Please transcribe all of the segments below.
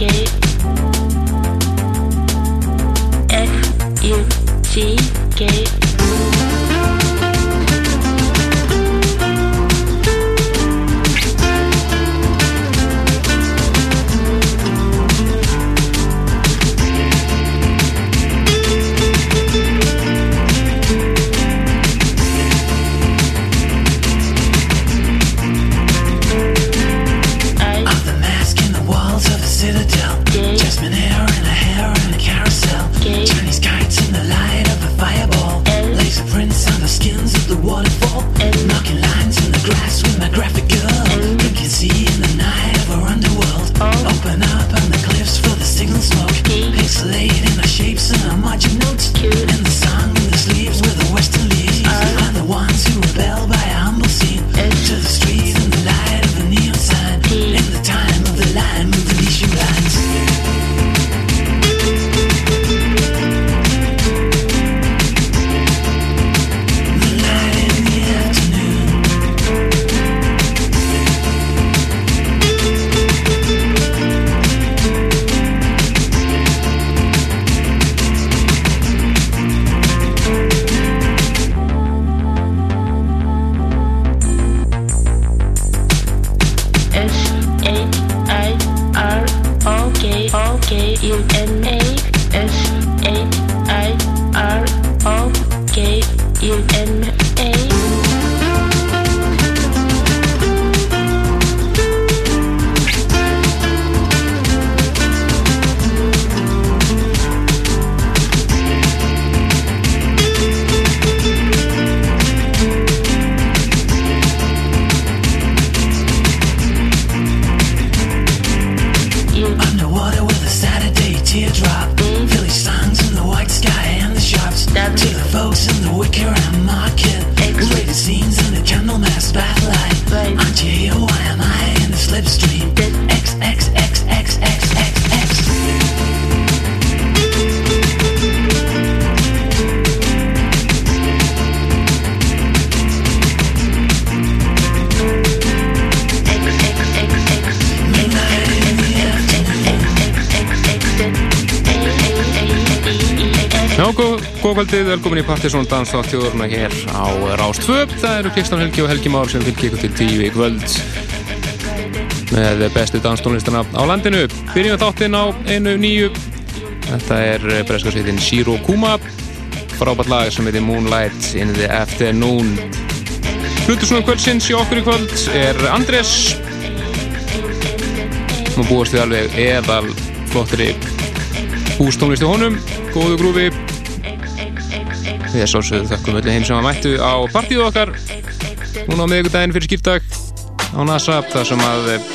escape. Velkomin í Partiðsson Danstáttjóðurna hér á Rástfö það eru Kristján Helgi og Helgi Már sem fylgir ykkur til tíu í kvöld. Með bestu danstónlistana á landinu. Byrjum við þáttinn á einu nýju. Þetta er breskarsveitin Shiro Kuma. Frábært lag sem heitir Moonlight in the Afternoon. Hlutusnum kvöldsins í okkur í kvöld er Andrés. Maður búast við alveg eðal flottri hústónlisti honum. Góðu grúfi Við erum svolsögðu þakkum öllu heim sem að mættu á partíu okkar núna á miðugdægin fyrir skiptag á NASA þar sem að eh,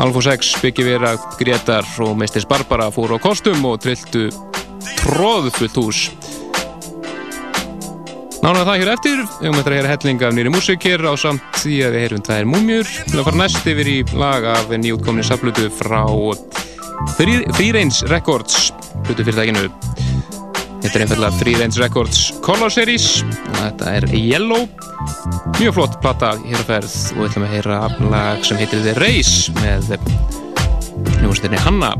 Alfa 6 byggi vera Gretar og meistins Barbara fóru á kostum og trilltu tróðfullt hús. Nána það hér eftir við þetta að heyra helling af nýri músik hér á samt því að við heyrum er múmjur. Við fara næst yfir í lag af nýjútkomni saflutu frá Freerange Records hlutu fyrirtækinu Þetta er einfallega Free Range Records Color Series. Og þetta er Yellow. Mjög flott platta hér að ferð. Og við ætlum að heyra lag sem heitir The Race með hljómsveitinni Hanna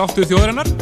þáttu þjóðarinnar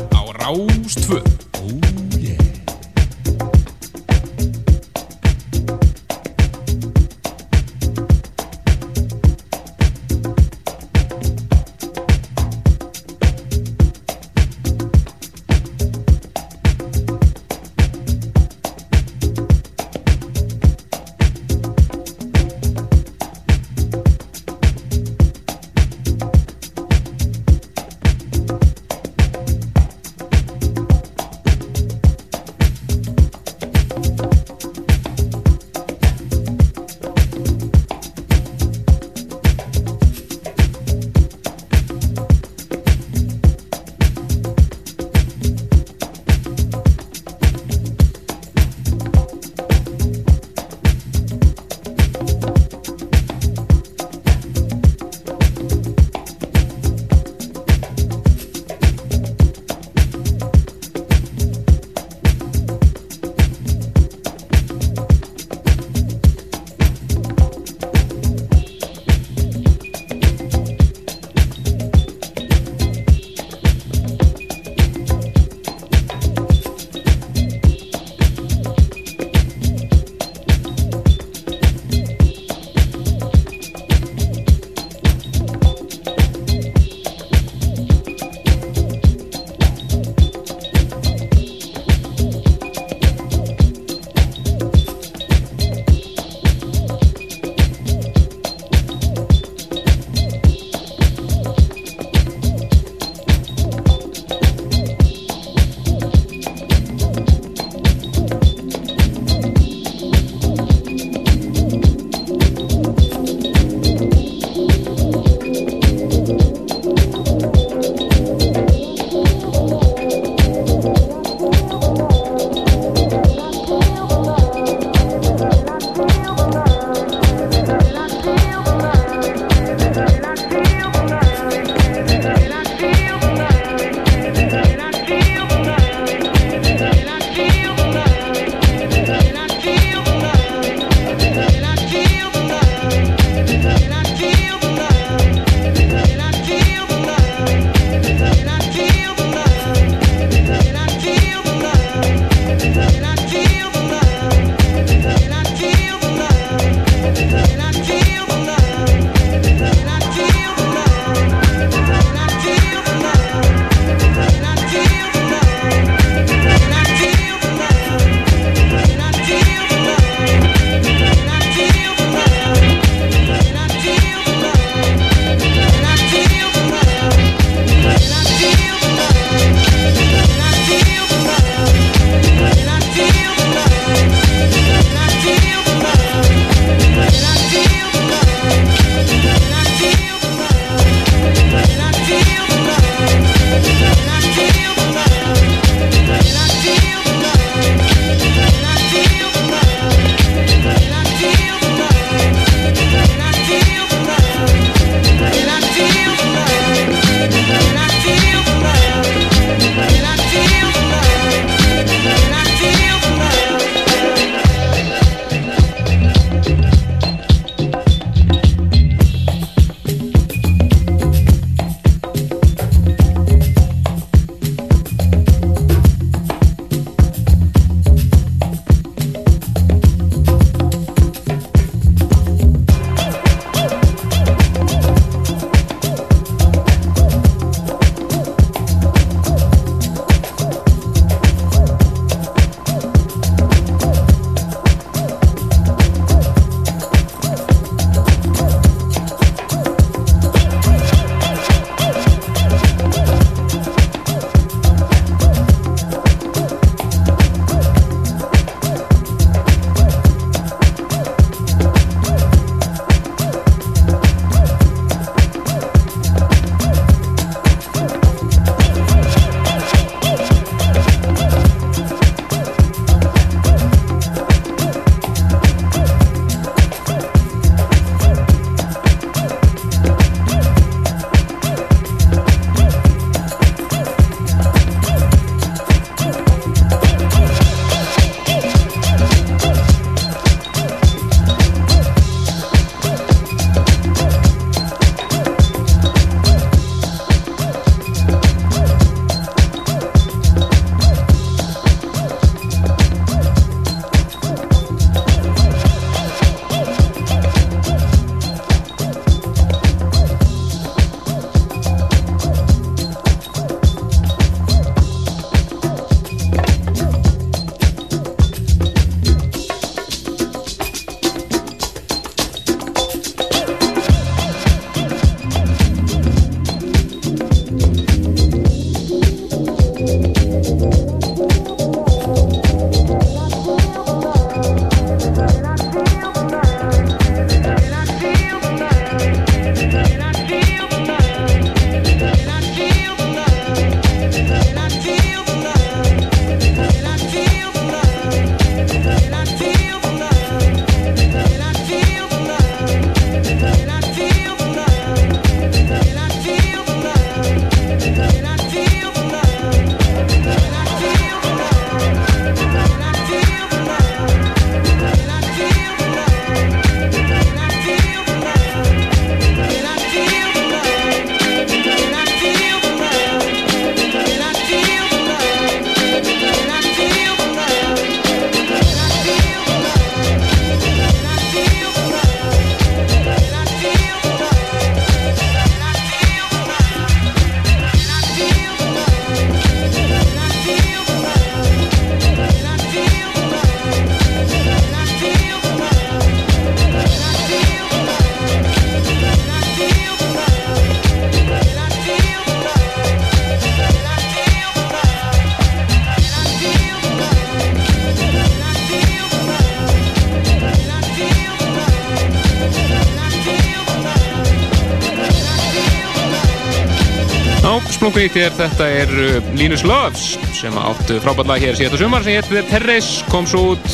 splungunýtt hér, þetta er uh, Linus Loves sem áttu frábært hér síðan sumar sem hétt The Terrace, kom svo út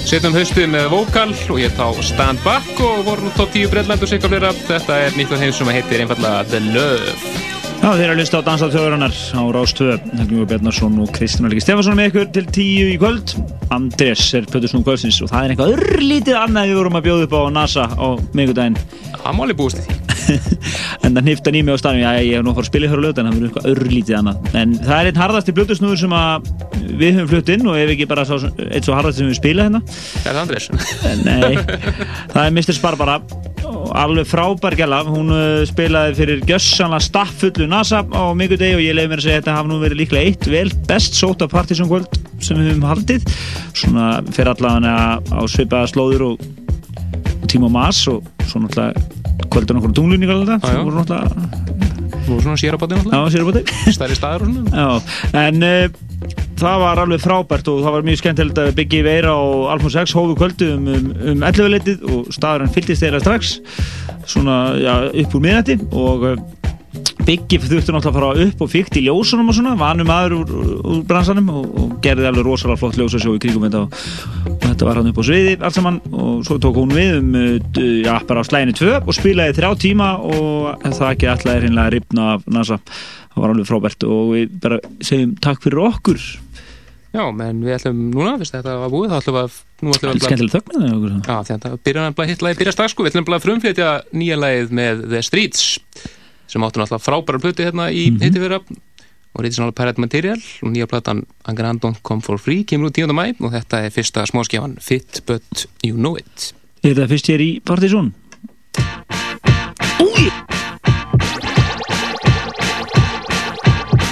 setjum höstu með vokal og hétt á Stand Back og voru nú top 10 brelland og sikka flera, þetta er nýtt og heim sem heitir einfallega The Love. Já, þeir eru að lusta á Dansað þjóðurannar á Rástöðu Helgjum Bjarnarsson og Kristján Alegi Stefansson með ykkur til tíu í kvöld. Andrés er Pötursnúm kvöldsins og það er eitthvað örlítið annað við vorum að bjóða upp á NASA á miðgudaginn Það máli búist því en það nýftan í mig á stanum já ég hef nú að fara að spila í höru lögdan það verður eitthvað örlítið annað. En það er einn harðasti blutusnúður sem við höfum flutt inn og ef ekki bara eitt svo harðasti sem við spila hérna. Það er Andrés Nei, það er Mr. Sparbara. Alveg frábær gæla. Hún uh, spilaði fyrir gössanlega staffullu NASA á mikur deg og ég leiði mér að segja að þetta hafa nú verið líklega eitt vel best sóta partysónkvöld sem við höfum haldið. Svona fyrir allavega á svipaða slóður og, og tíma og mass og svo náttúrulega kvöldur nokkur tunglunningar alltaf sem voru náttúrulega sérabátti stærri staður og svona. Já, en uh, það var alveg frábært og það var mjög skemmtilegt að byggja í veira og Alfons 6 hófu kvöldu um, um, um 11 leitið og staðurinn fylltist þeirra strax svona já, upp úr miðnætti og uh, Biggi þurfti náttúrulega að fara upp og fyrkt í ljósunum og svona, vanum aður úr, úr bransanum og, og gerði alveg rosalega flott ljósasjó í kringum þetta og, og þetta var hann upp á sviði allt saman og svo tók hún við um, já, bara á slæðinu 2 og spilaði þrjá tíma og það ekki alltaf er hinnlega ripna af NASA, það var alveg frábært og við bara segjum takk fyrir okkur. Já, menn við ætlum núna, fyrst þetta var búið, þá ætlum við að nú ætlum við að Skemmtileg þögn með það Já, byrjar að hitt lagi byrja strax sko, við ætlum að frumflytja nýja lagið með The Streets sem áttu náttúrulega frábæra plöti hérna í mm -hmm. hitti fyrra og reytið svona Pirate Material og nýja platan Angan Don't Come For Free kemur út 10. mæ og þetta er fyrsta smáskjáðan Fit But You Know It Er þetta fyrst hér í Partizón? Úi!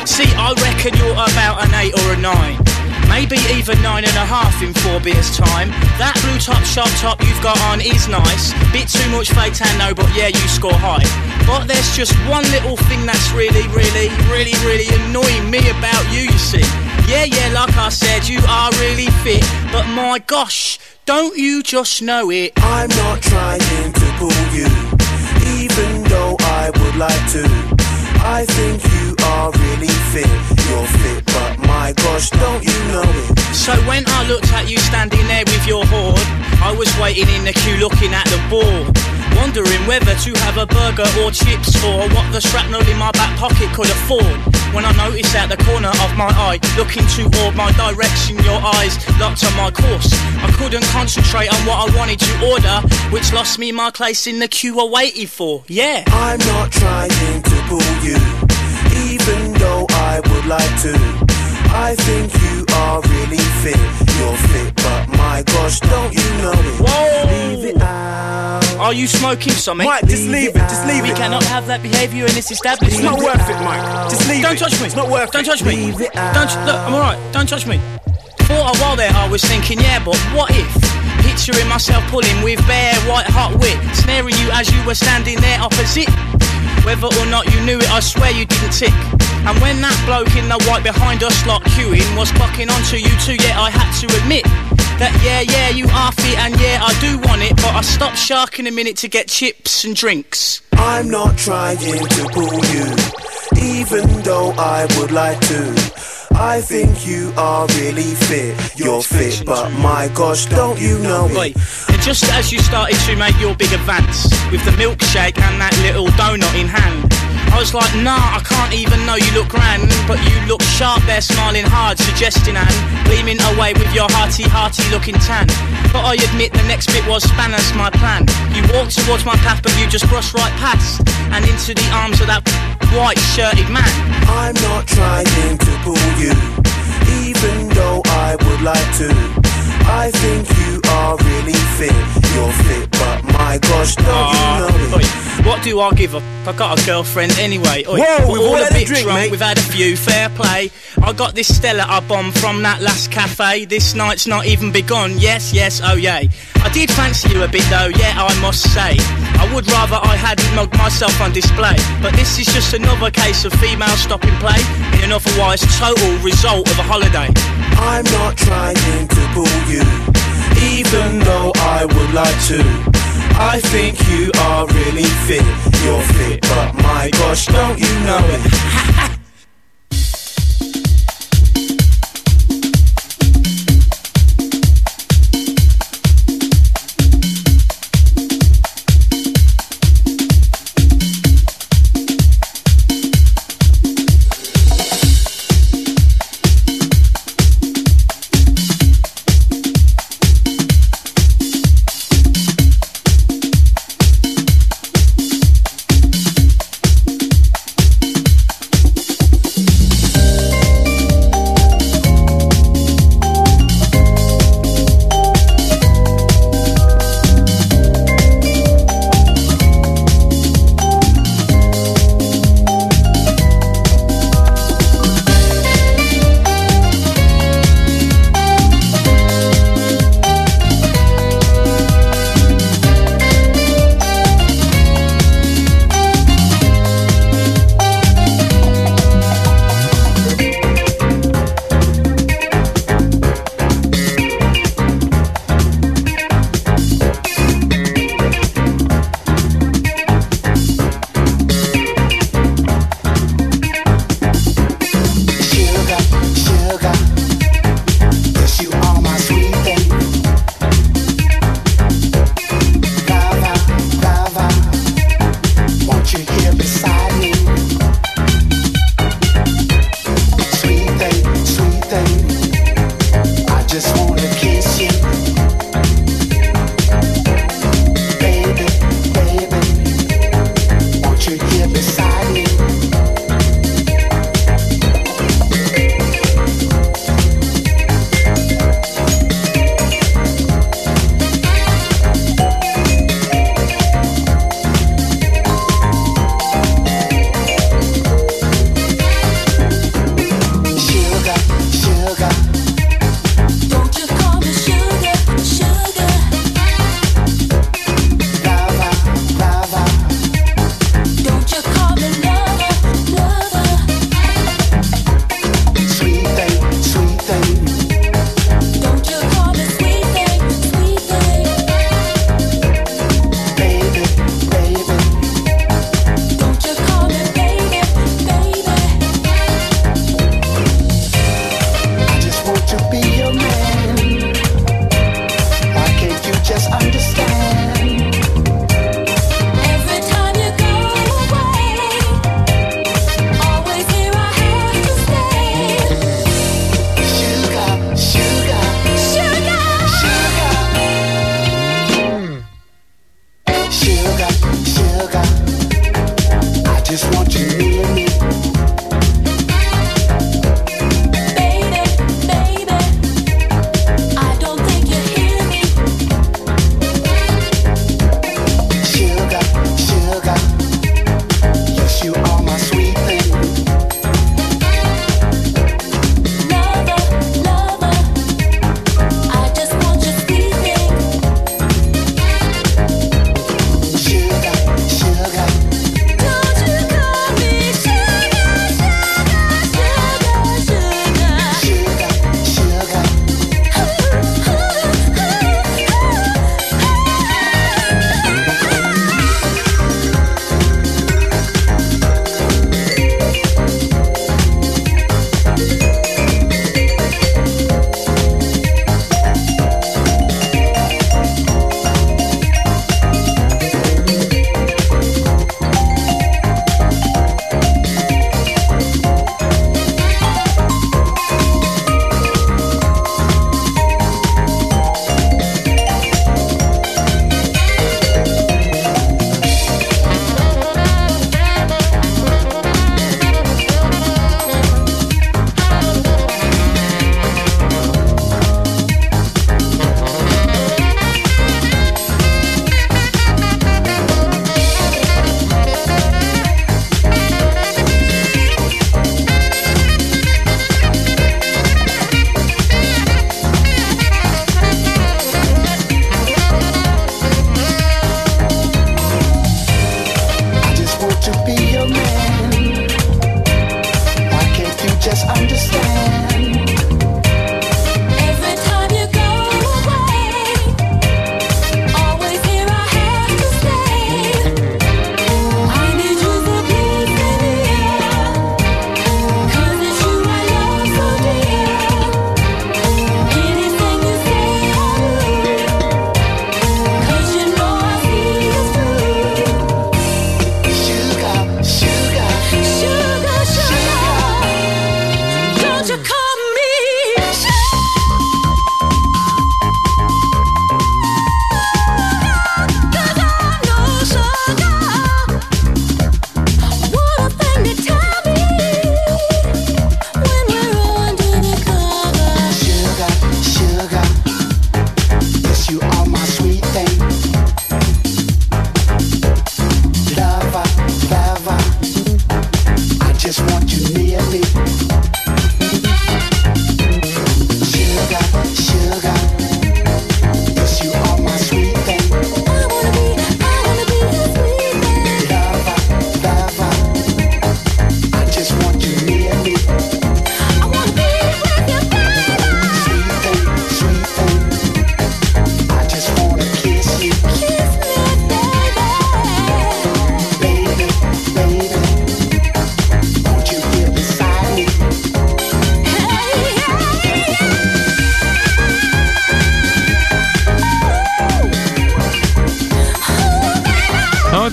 See, I reckon you're about an 8 or a 9 Maybe even nine and a half in four beers time. That blue top sharp top you've got on is nice. Bit too much fake tan no, but yeah, you score high. But there's just one little thing that's really, really, really, really annoying me about you, you see. Yeah, yeah, like I said, you are really fit. But my gosh, don't you just know it? I'm not trying to pull you, even though I would like to. I think you are really fit. You're fit, but my gosh, don't you know it? So when I looked at you standing there with your hoard, I was waiting in the queue looking at the board. Wondering whether to have a burger or chips or what the shrapnel in my back pocket could afford. When I noticed at the corner of my eye, looking toward my direction, your eyes locked on my course. I couldn't concentrate on what I wanted to order, which lost me my place in the queue I waited for. Yeah. I'm not trying to pull you, even though I would like to. I think you are really fit. You're fit, but my gosh, don't you know it? Whoa! Leave it out. Are you smoking something? Mike, just leave, it, just leave we it. We cannot have that behaviour in this establishment. It's not worth it, Mike. Just leave it. Don't it. touch me. It's not worth Don't it. touch me. Leave it Don't look. I'm alright. Don't touch me. For a while there, I was thinking, yeah, but what if? Picturing myself pulling with bare white hot wit, snaring you as you were standing there opposite. Whether or not you knew it, I swear you didn't tick. And when that bloke in the white behind us like queuing was fucking onto you too, yeah, I had to admit that yeah, yeah, you are fit and yeah, I do want it, but I stopped sharking a minute to get chips and drinks. I'm not trying to pull you, even though I would like to. I think you are really fit. You're fit, but my gosh, don't you know it? And just as you started to make your big advance with the milkshake and that little donut in hand, I was like, nah, I can't even know you look grand, but you look sharp there, smiling hard, suggesting and gleaming away with your hearty, hearty looking tan. But I admit the next bit was spanners my plan. You walked towards my path, but you just brushed right past and into the arms of that white shirted man. I'm not trying to pull you, even though I would like to. I think you are really fit. You're fit, but my gosh, don't you Ah, know oi, what do I give f- I got a girlfriend anyway. Oi, Whoa, we're we've all a had a bit drink, drunk, mate. We've had a few, fair play. I got this Stella I bombed from that last cafe. This night's not even begun. Yes, yes, oh yay. I did fancy you a bit though, yeah, I must say. I would rather I hadn't mugged myself on display. But this is just another case of female stopping play in an otherwise total result of a holiday. I'm not trying to pull you, even though I would like to. I think you are really fit. You're fit, but my gosh, don't you know it?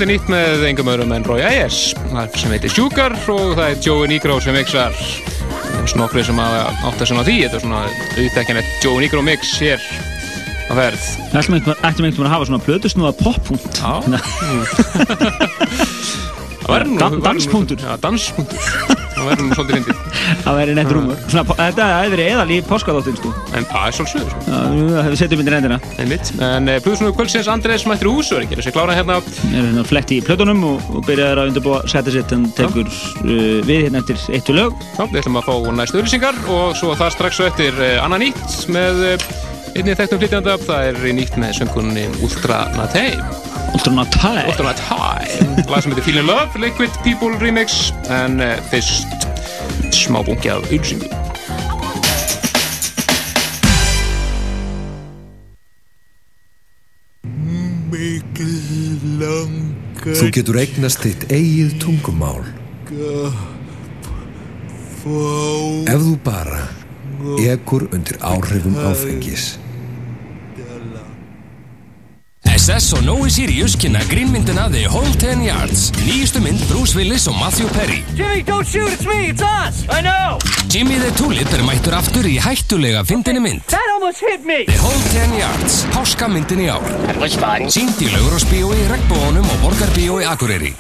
er nýtt með engum öðrum en Roy Ayers. Sem heitir Sugar og það er Joey Negro sem mixar. Snokkri sem að átta sem á því. Þetta er svona auðvitaðkennett Joey Negro mix hér á ferð. Ættum einhvern veginn að hafa svona blöðusnúða poppunkt? Já. Það nú- danspunktur. Danspunktur. Það verður nú svolítið fyndið Það væri neitt rúmur. Þetta hefði verið eðal í páskadóttin sko. En það er svolítið sko. Það hefði setjum myndir endina. En uh, Plutusnúðu kvöldsins Andrés mættir hús og er ekki að segja klára hérna. Ég er hérna flett í plötunum og, og byrjaði að undirbúa setja sitt en tekur uh, við hérna eftir eitt og lög. Já, við ætlum að fá næstu auðlýsingar og svo það strax svo eftir uh, Anna Nýtt með uh, einnig þekktum flytjanda. Það er nýtt með söngunni Ultra Natei Ultra Natai Ultra Natei lag sem heitir Feeling Love, Liquid People Remix. En uh, fyrst smá bungi af auðlýsingu Þú getur eignast þitt eigið tungumál. Ef þú bara ekur undir áhrifum áfengis SS og Nói Sirius kynna grínmyndina The Whole Ten Yards Nýjustu mynd Bruce Willis og Matthew Perry Jimmy, don't shoot, it's me, it's us! I know! Jimmy the Tulip er mættur aftur í hættulega fyndinni mynd That almost hit me! The Whole Ten Yards, páskamyndin í ár That was fun. Sýnd í Laugurásbíói, Regnbónum og Borgarbíói Akureyri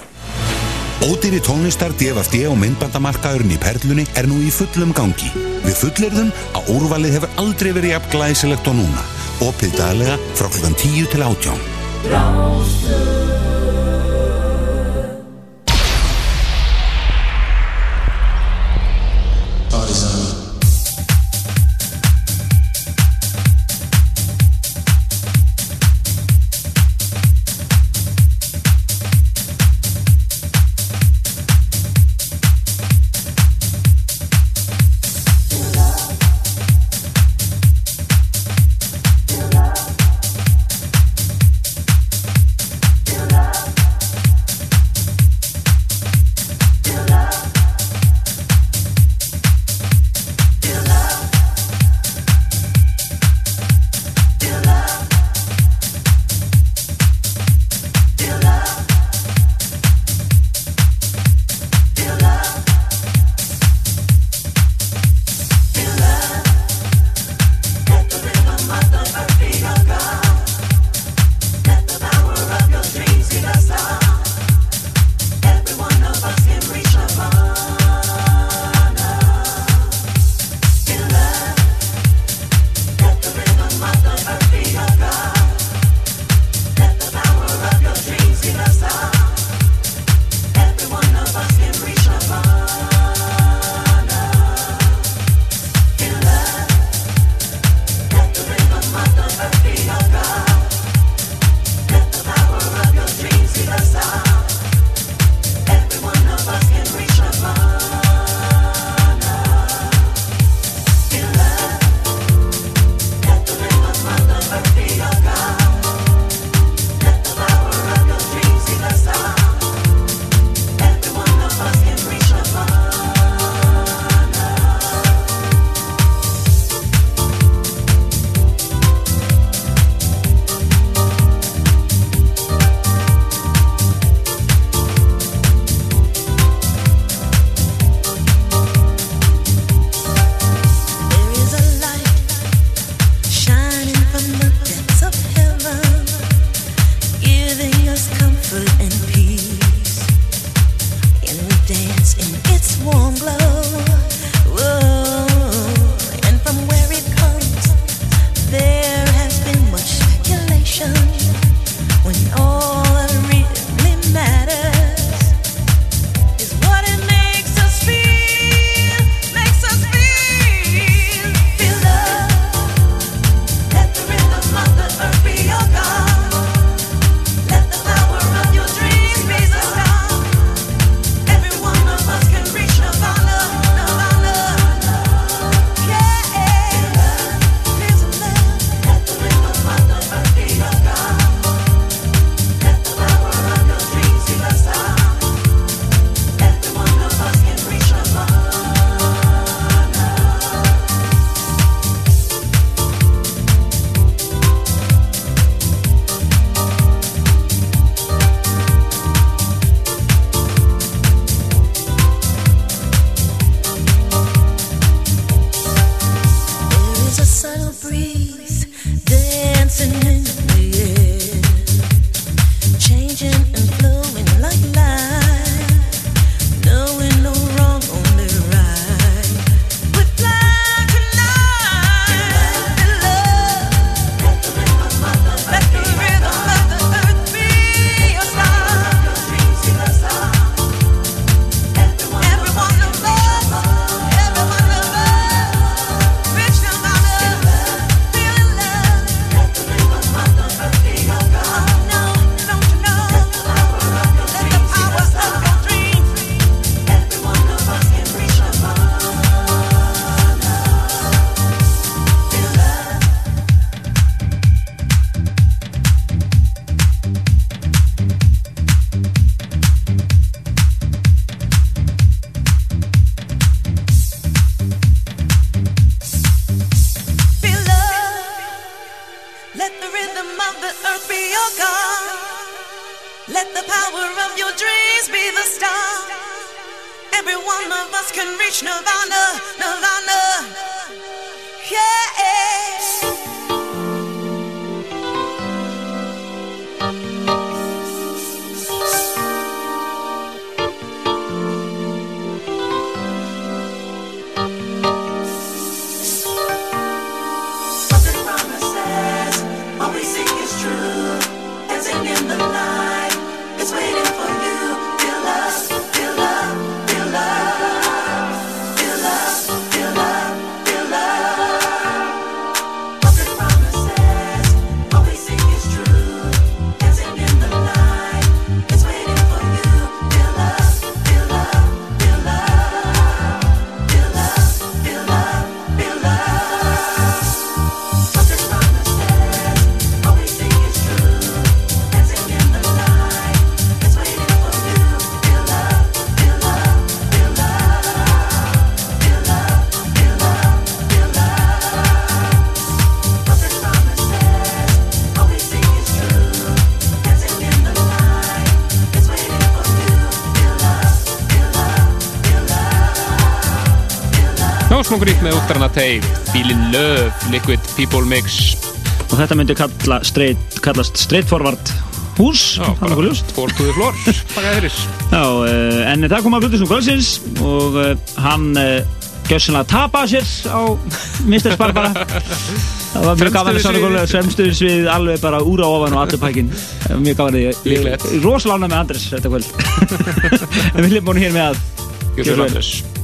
Ódýri tónlistar DFD og myndbandamarkaðurinn í Perlunni er nú í fullum gangi. Við fullirðum að úrvalið hefur aldrei verið jafn glæsilegt og núna. Opið daglega frá klukkan 10 til 18. Brauchst du grýtt með úttarana teg Feelin' Love, Liquid People Mix. Og þetta myndi kalla straight, kallast straightforward hús, Já, ljóst. Fór to the floor, pakkaði þeirris Já, uh, en það kom að flutusnum kvöldsins og uh, hann uh, gjössanlega tapaði sér á Mr. Barbara. Það var mjög gaman að Fremstu við sána semstuðis við alveg bara úr á ofan og allir pækin mjög gaman að ég, ég, rosalána með Andres þetta kvöld. En við hlipum hér með að Gjörðu Gjörðu vel. Andres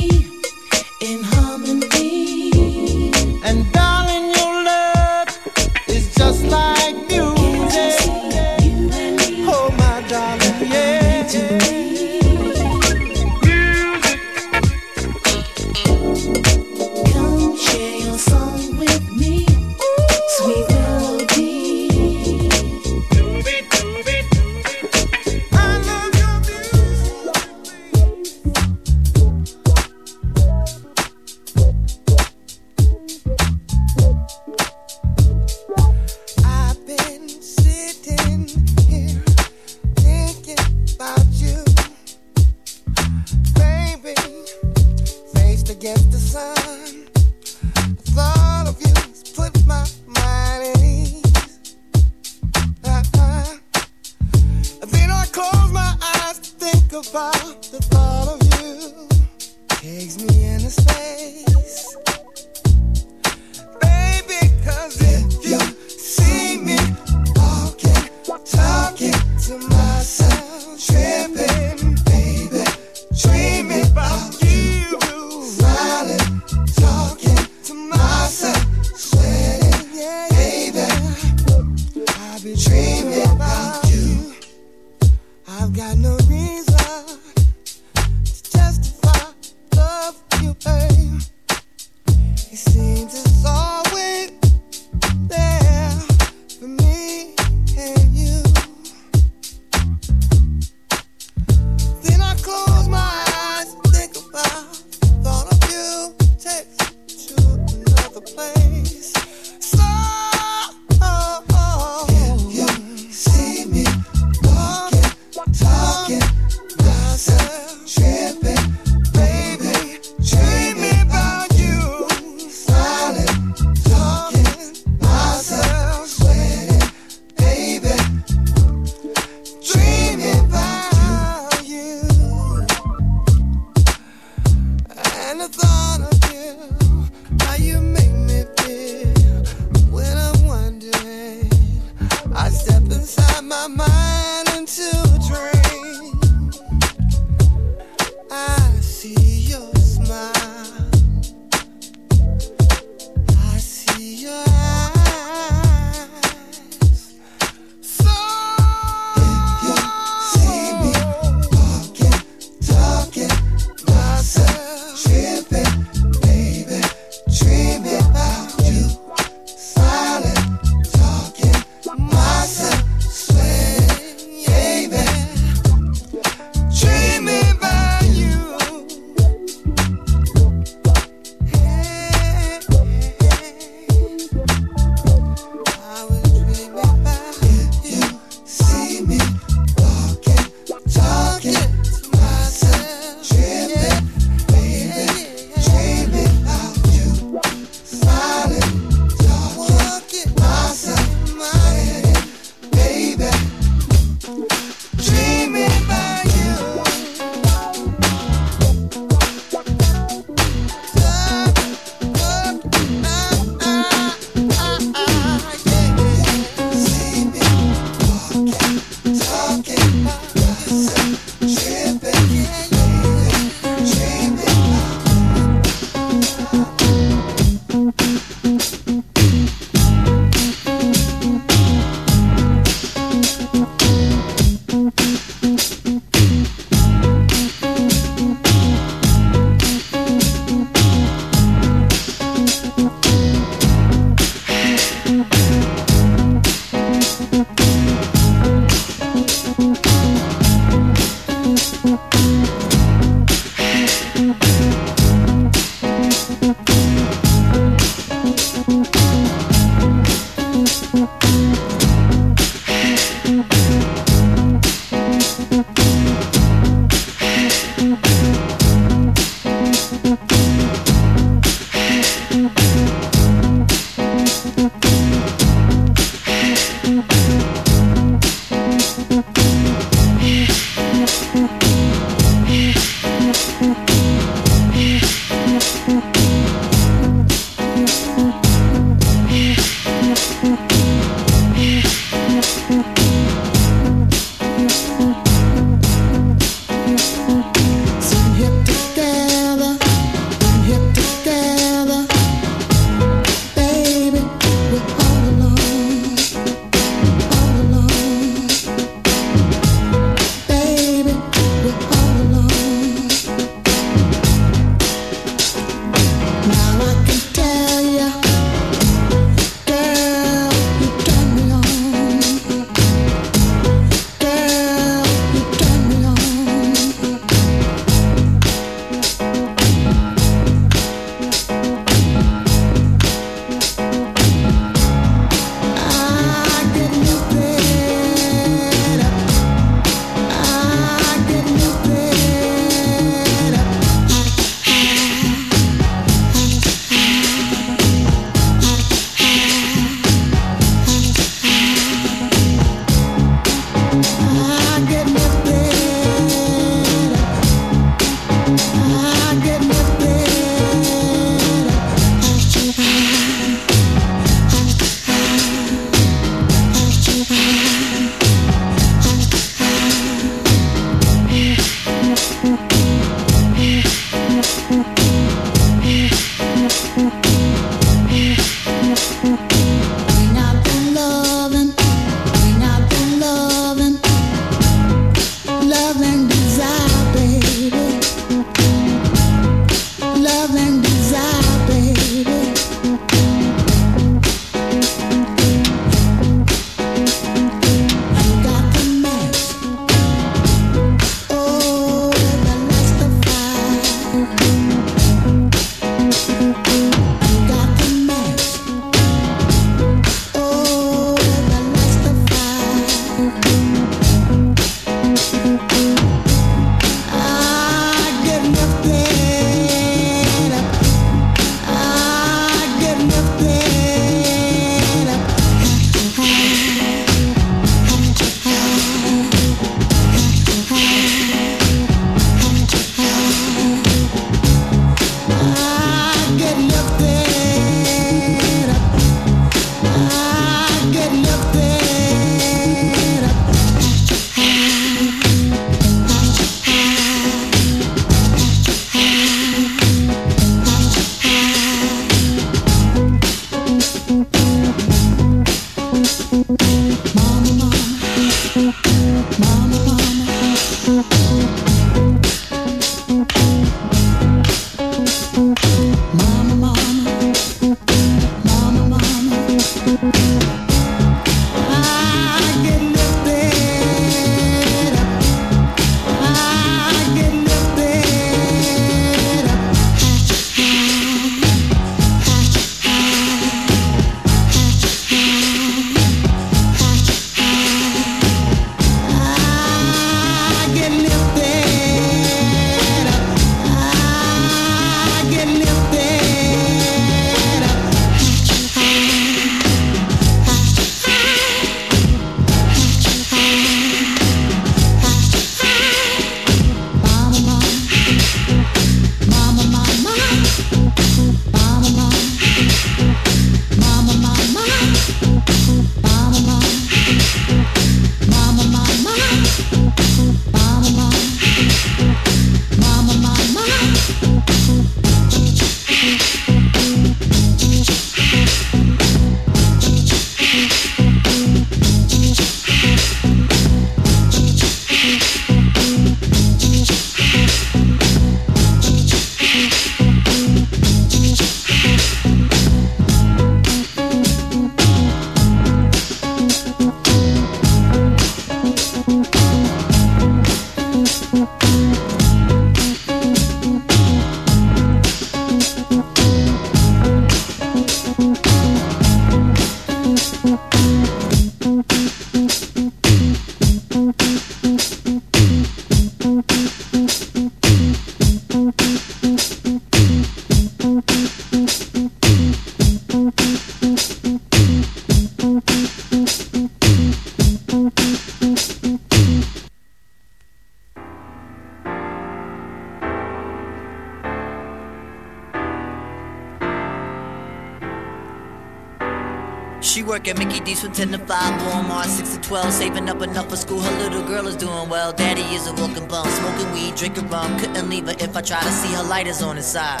From 10 to 5, Walmart 6 to 12, saving up enough for school. Her little girl is doing well. Daddy is a walking bum, smoking weed, drinking rum. Couldn't leave her if I tried to see her light is on his side.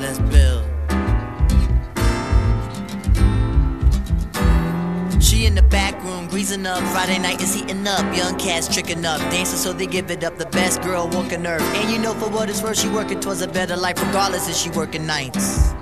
Let's build. She in the back room, greasing up. Friday night is heating up. Young cats tricking up, dancing so they give it up. The best girl walking earth. And you know for what it's worth, she working towards a better life, regardless if she working nights.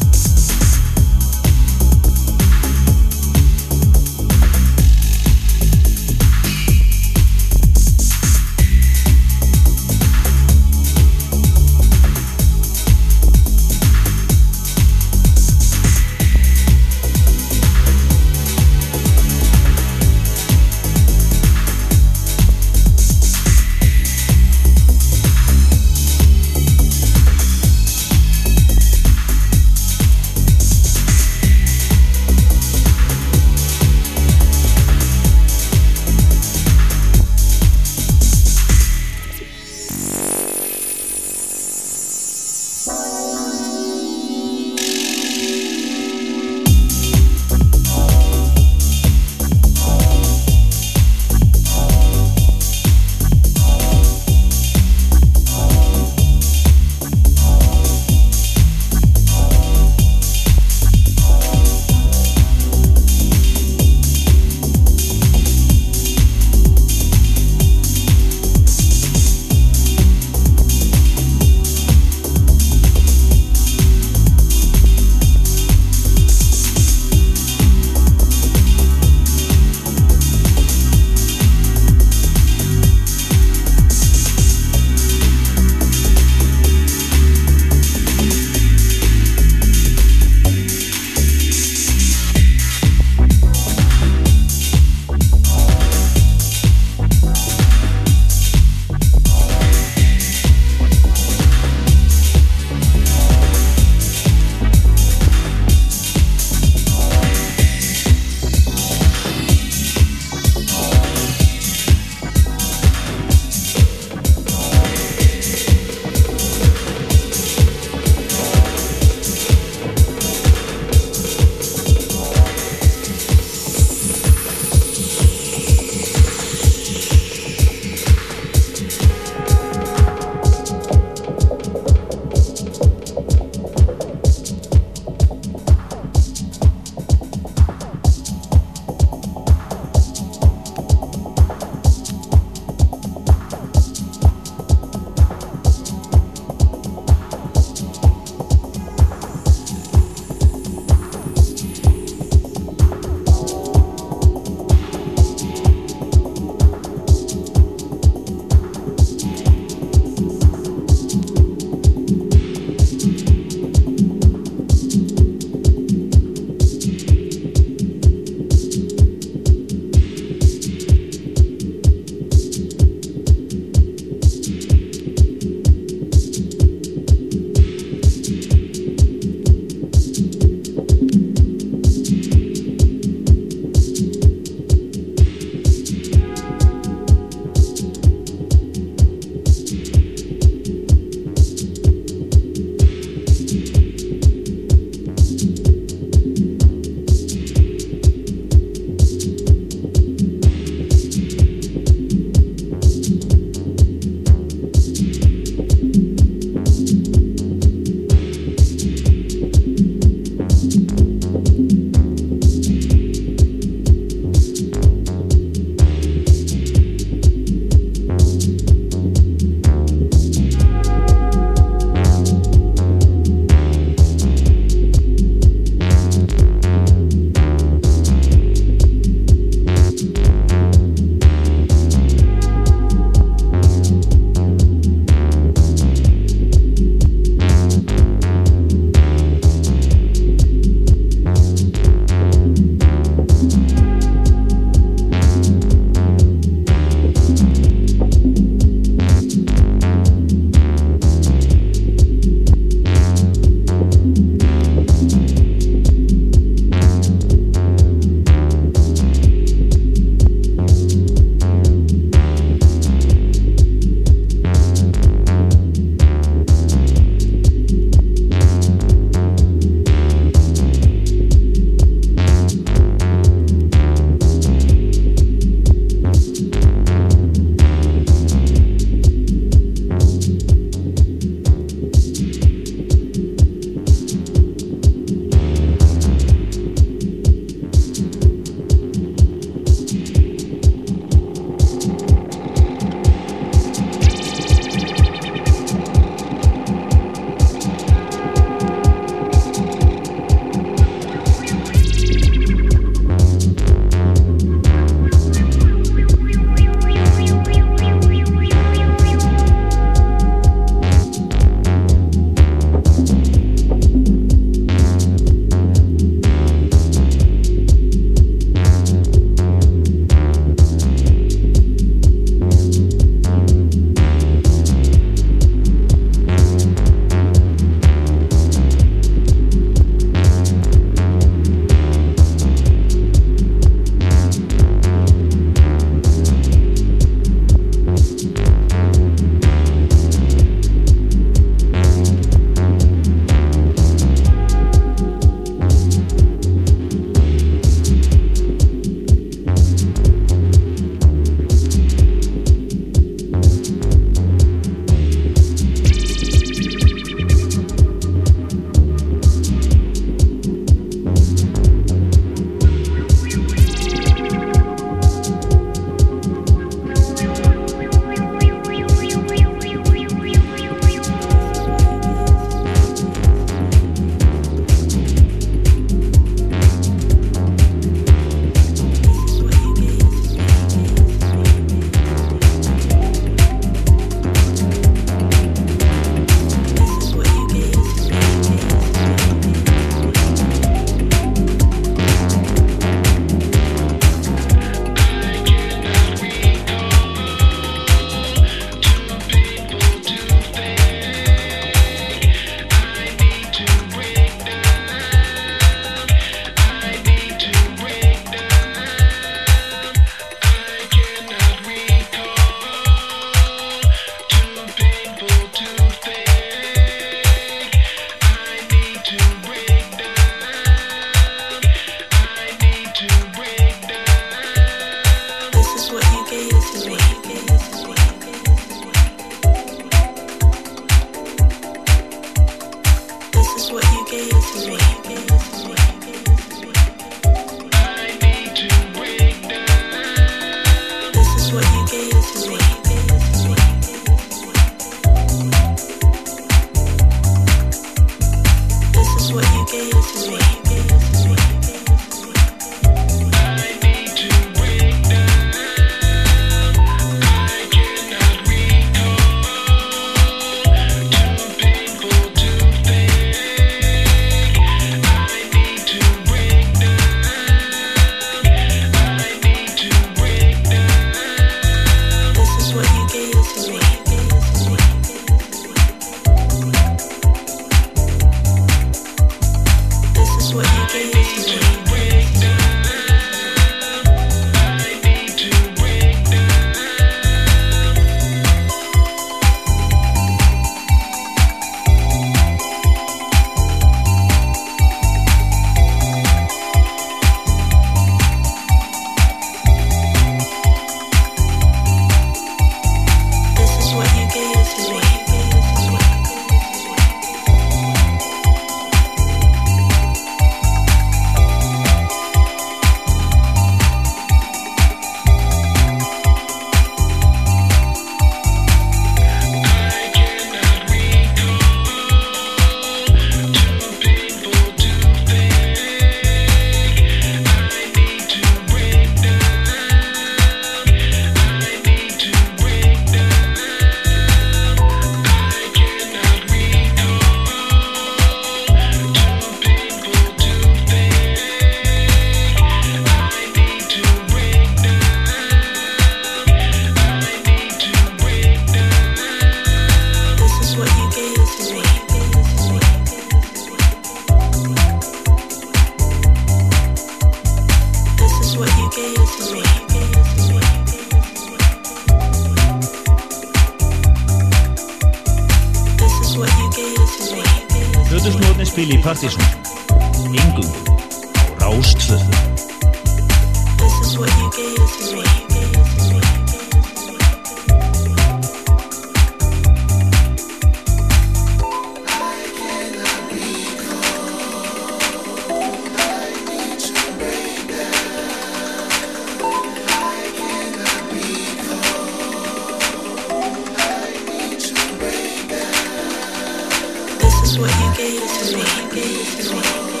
be to me.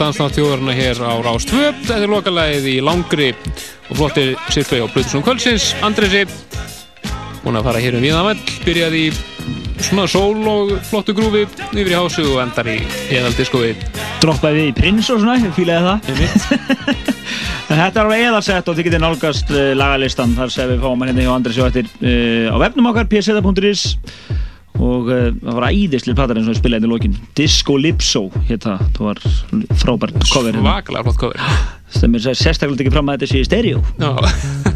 Dansnátt þjóðarna hér á Rás 2 Þetta er lokalægið í langri og flotti sirpei á Blutusson Kvölsins Andresi búin að fara hér um viðanvell byrjaði í svona sól og flottu grúfi yfir í hásu og endar í eðaldiskovi Droppaði við í Prins og svona, ég fílaði það. Þetta er alveg eðalsett og þið getið nálgast uh, lagalistan. Þar sem við fáum hérna hjá Andri sjó eftir uh, á vefnum okkar, pseta.is og uh, það var æðislega platar eins og spilaði í lokin. Disco Lipso hétt það, var frábært cover hérna. Svakalega flott cover. Stemmir sér sérstaklega ekki fram að þetta sé í stereo. Já,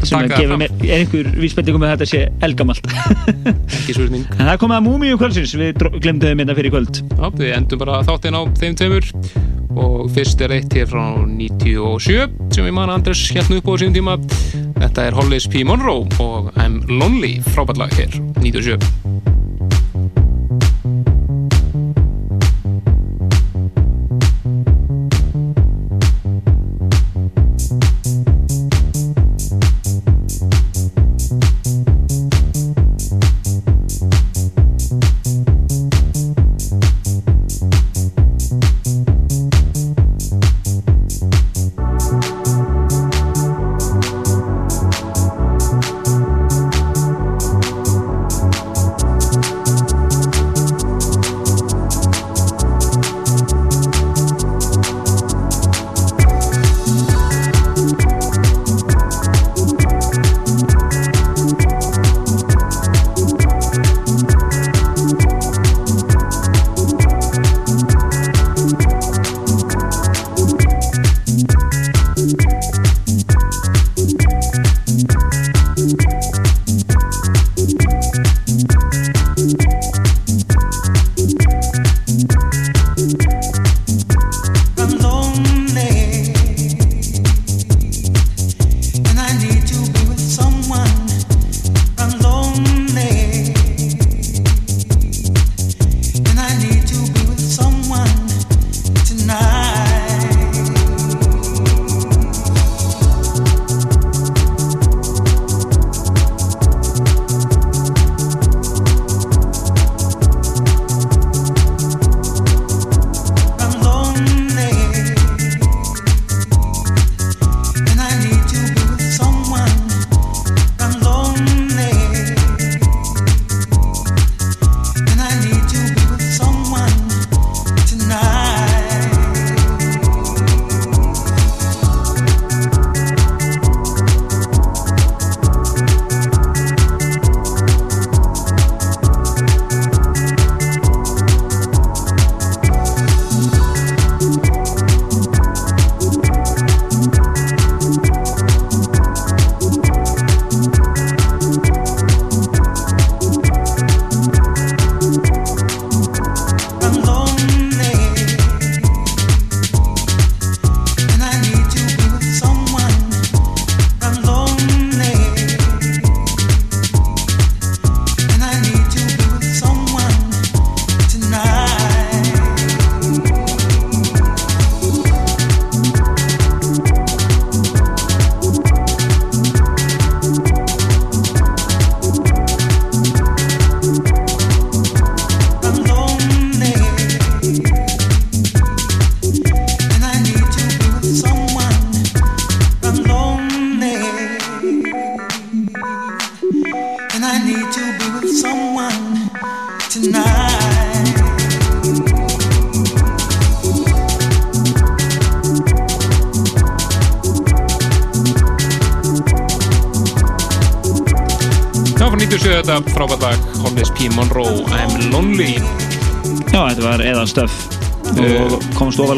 sem fram. mér er einhver vísbendingum að þetta sé elgamalt Ekki spurning. En það er komið að Múmiu kvöldsins, við þeim hérna fyrir kvöld. Já, við endum bara þáttinn á þeim tveimur. Og fyrst er eitt hér frá 97 sem við manna Andres hérna upp á sínum tíma. Þetta er Hollis P. Monroe og I'm Lonely. Frábært lag hér 97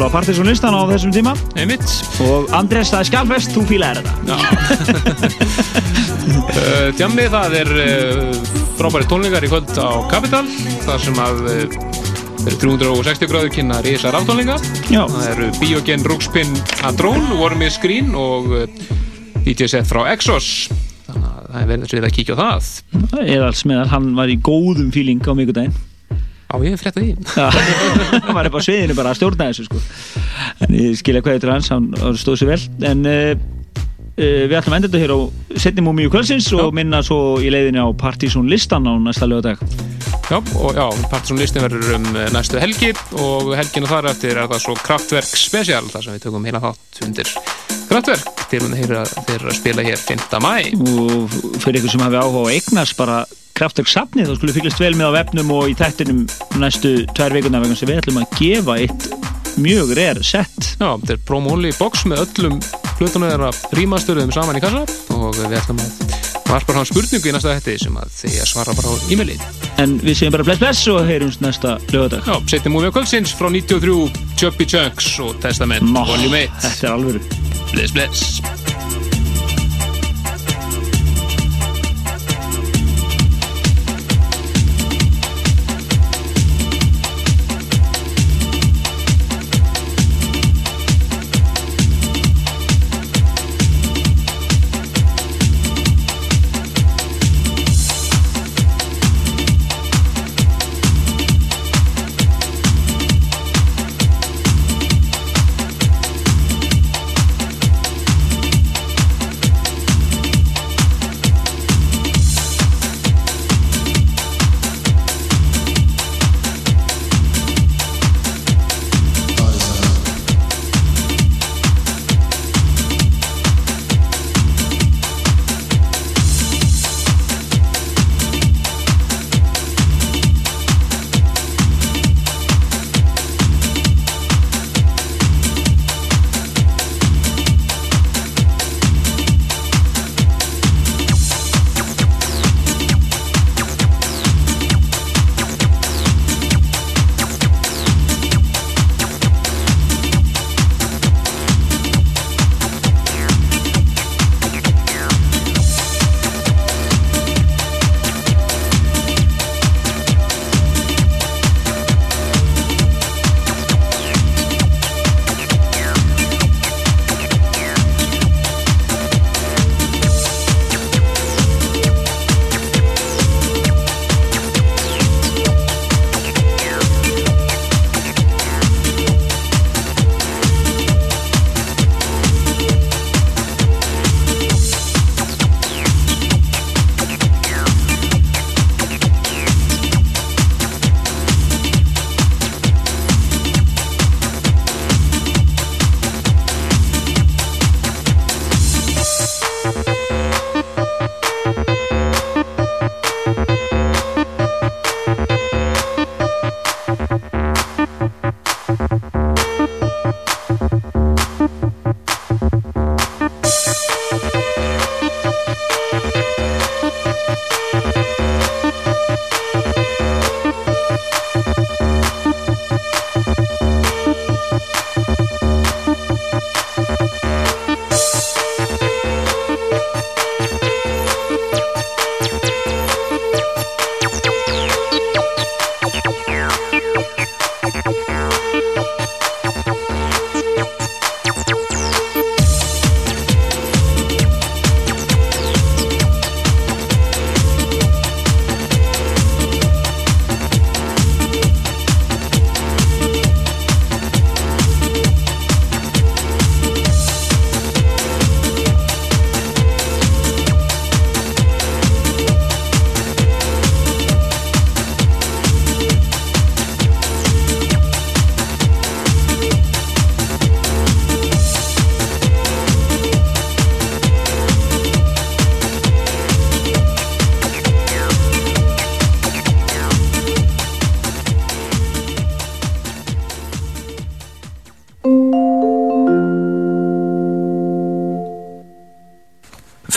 á Partiðsson listan á þessum tíma. Einmitt. Og Andrés, það er skjálfest, þú fílaðir þetta. Uh, Djammi, það er uh, frábæri tónleikar í kvöld á Capital þar sem að uh, það eru 360 gráður kynna risa raftónleika Já. það eru Biogen Rúkspinn Adrón, Warmi Screen og DJ set frá Exos. Þannig að það er verið að kíkja á það. Eðals meðal, hann var í góðum fíling á mikudaginn Já, ég frétta því. Hann var upp á sviðinu bara að stjórna þessu sko. Ég skilja hvað þetta er hans hann stóð sér vel. En uh, við ætlum að enda þetta hér á setni múmíu kvöldsins og minna svo í leiðinni á Partíson listan á næsta lögadag Já, og já, Partiðsson listin verður um uh, næstu helgi og helgina þar eftir er það svo Kraftwerk Special þar sem við tökum heila þátt undir Kraftwerk. Til að heyra þeir að spila hér 5. mæ og fyrir ykkur sem hafi áhuga á eignast bara Kraftwerk safnið þá skulle fylgjast vel með á vefnum og í þættinum næstu tvær vikuna vegna sem við ætlum að gefa eitt mjög rare set. Já, þetta er promo-only box með öllum flutunum þeirra rímastöruðum saman í kassa. Og við ætlum að varpa hann spurningu í næsta hætti sem að þið að svara bara á e-maili en við segjum bara bless bless og heyrjumst næsta lögadag Já, setjum múið á kvöldsins frá 93 Chubby Chunks og Testament Volume 1 Þetta er alvöru. Bless, bless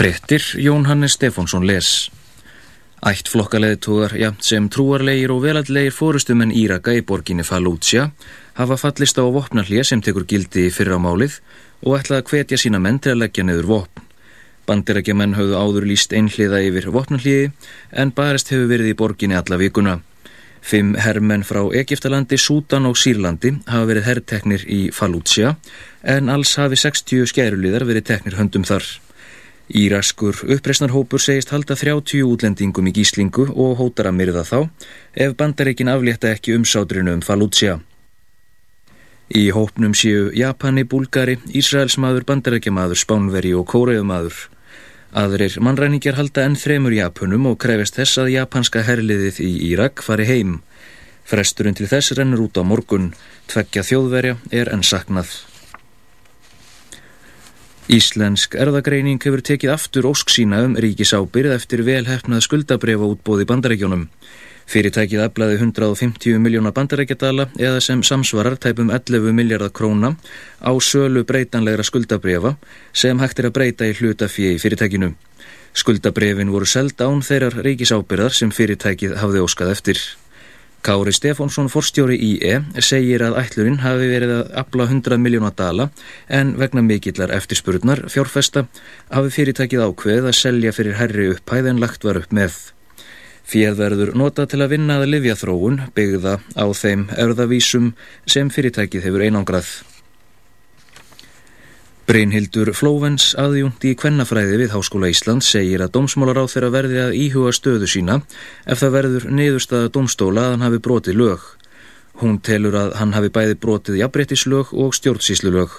Frettir Jón Hannes Stefánsson les. Ætt flokkaleðitúar, ja, sem trúarlegir og veladlegir fórustumenn Íraka í borginni Fallútsja hafa fallist á vopnarlið sem tekur gildi fyrra málið og ætlaði að hvetja sína menn til að leggja neður vopn. Bandirækjamenn höfðu áður líst einhliða yfir vopnarliði en barist hefur verið í borginni alla vikuna. Fimm herrmenn frá Egiptalandi, Sútan og Sýrlandi hafa verið herrteknir í Fallútsja en alls hafi 60 skæruliðar verið teknir höndum þar. Íraskur uppreisnarhópur segist halda 30 útlendingum í gíslingu og hótar að myrða þá ef bandareikin aflétta ekki umsátrinu um Fallútsja. Í hópnum séu Japani, Búlgari, Ísraelsmaður, bandarækjamaður, Spánveri og Kóreumaður. Aðrir mannræningjar halda enn þremur Japunum og krefist þess að japanska herliðið í Írak fari heim. Fresturinn til þess rennur út á morgun, tveggja þjóðverja er enn saknað. Íslensk erðagreining hefur tekið aftur ósk sína um ríkisábyrð eftir velhefnað skuldabrefa útbóði bandarækjónum. Fyrirtækið aflaði 150 miljóna bandarækjadala eða sem samsvarar tæpum 11 miljardar króna á sölu breytanlegra skuldabrefa sem hægt er að breyta í hlutafíi í fyrirtækinu. Skuldabrefin voru seld án þeirrar ríkisábyrðar sem fyrirtækið hafði óskað eftir. Kári Stefánsson, forstjóri IE, segir að ætlurinn hafi verið að afla 100 miljóna dala en vegna mikillar eftirspurnar fjárfesta hafi fyrirtækið ákveð að selja fyrir herri upphæð en lagt var upp með. Fjöð verður nota til að vinna að livjathróun byggða á þeim erðavísum sem fyrirtækið hefur einangrað. Brynhildur Flóvens aðjúnt í kvennafræði við Háskóla Ísland segir að dómsmálaráð þeirra verði að íhuga stöðu sína ef það verður niðurstaða dómstóla að hann hafi brotið lög. Hún telur að hann hafi bæði brotið jafnbrettislög og stjórnsýslulög.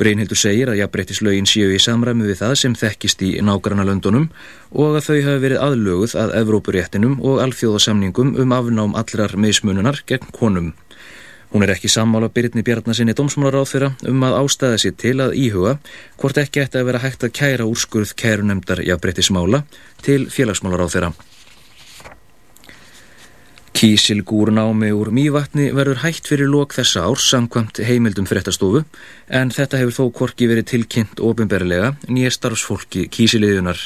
Brynhildur segir að jafnbrettislögin séu í samræmi við það sem þekkist í nágranna löndunum og að þau hafi verið aðlöguð að Evrópuréttinum og alþjóðasamningum um afnám allrar mismununar gegn konum. Hún er ekki sammála Byrni Bjarnasinni dómsmálaráð þeirra um að ástæða sér til að íhuga hvort ekki ætti að vera hægt að kæra úrskurð kærunemdar jafnbreytismála til félagsmálaráð þeirra. Kísilgúr námi úr mývatni verður hægt fyrir lok þessa árs samkvæmt heimildum fréttastofu en þetta hefur þó korki verið tilkynnt ofinberlega nýja starfsfólki kísiliðunar.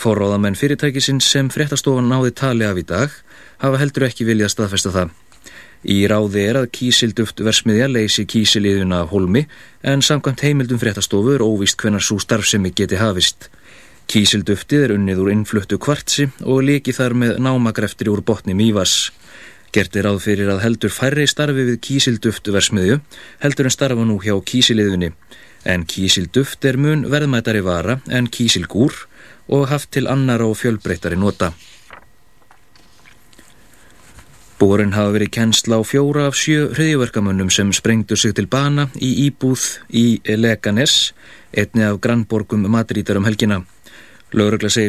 Forráðamenn fyrirtækisins sem fréttastofan náði tali af í dag hafa heldur ekki viljað staðfesta það. Í ráði er að kísilduft versmiðja leysi kísiliðuna holmi en samkvæmt heimildum fréttastofu er óvíst hvenar svo starfsemi geti hafist. Kísilduftið er unnið úr innfluttu kvartsi og líki þar með námagreftir úr botni mývas. Gert er ráð fyrir að heldur færri starfi við kísilduft versmiðju heldur en starfa nú hjá kísiliðunni. En kísilduft er mun verðmættari vara en kísilgúr og haft til annar og fjölbreyttari nota. Bórin hafa verið kennsla á fjóra af sjö hriðjöverkamönnum sem sprengdu sig til bana í íbúð í Leganes, einni af grannborgum Madrítar um helgina. Laurugla segir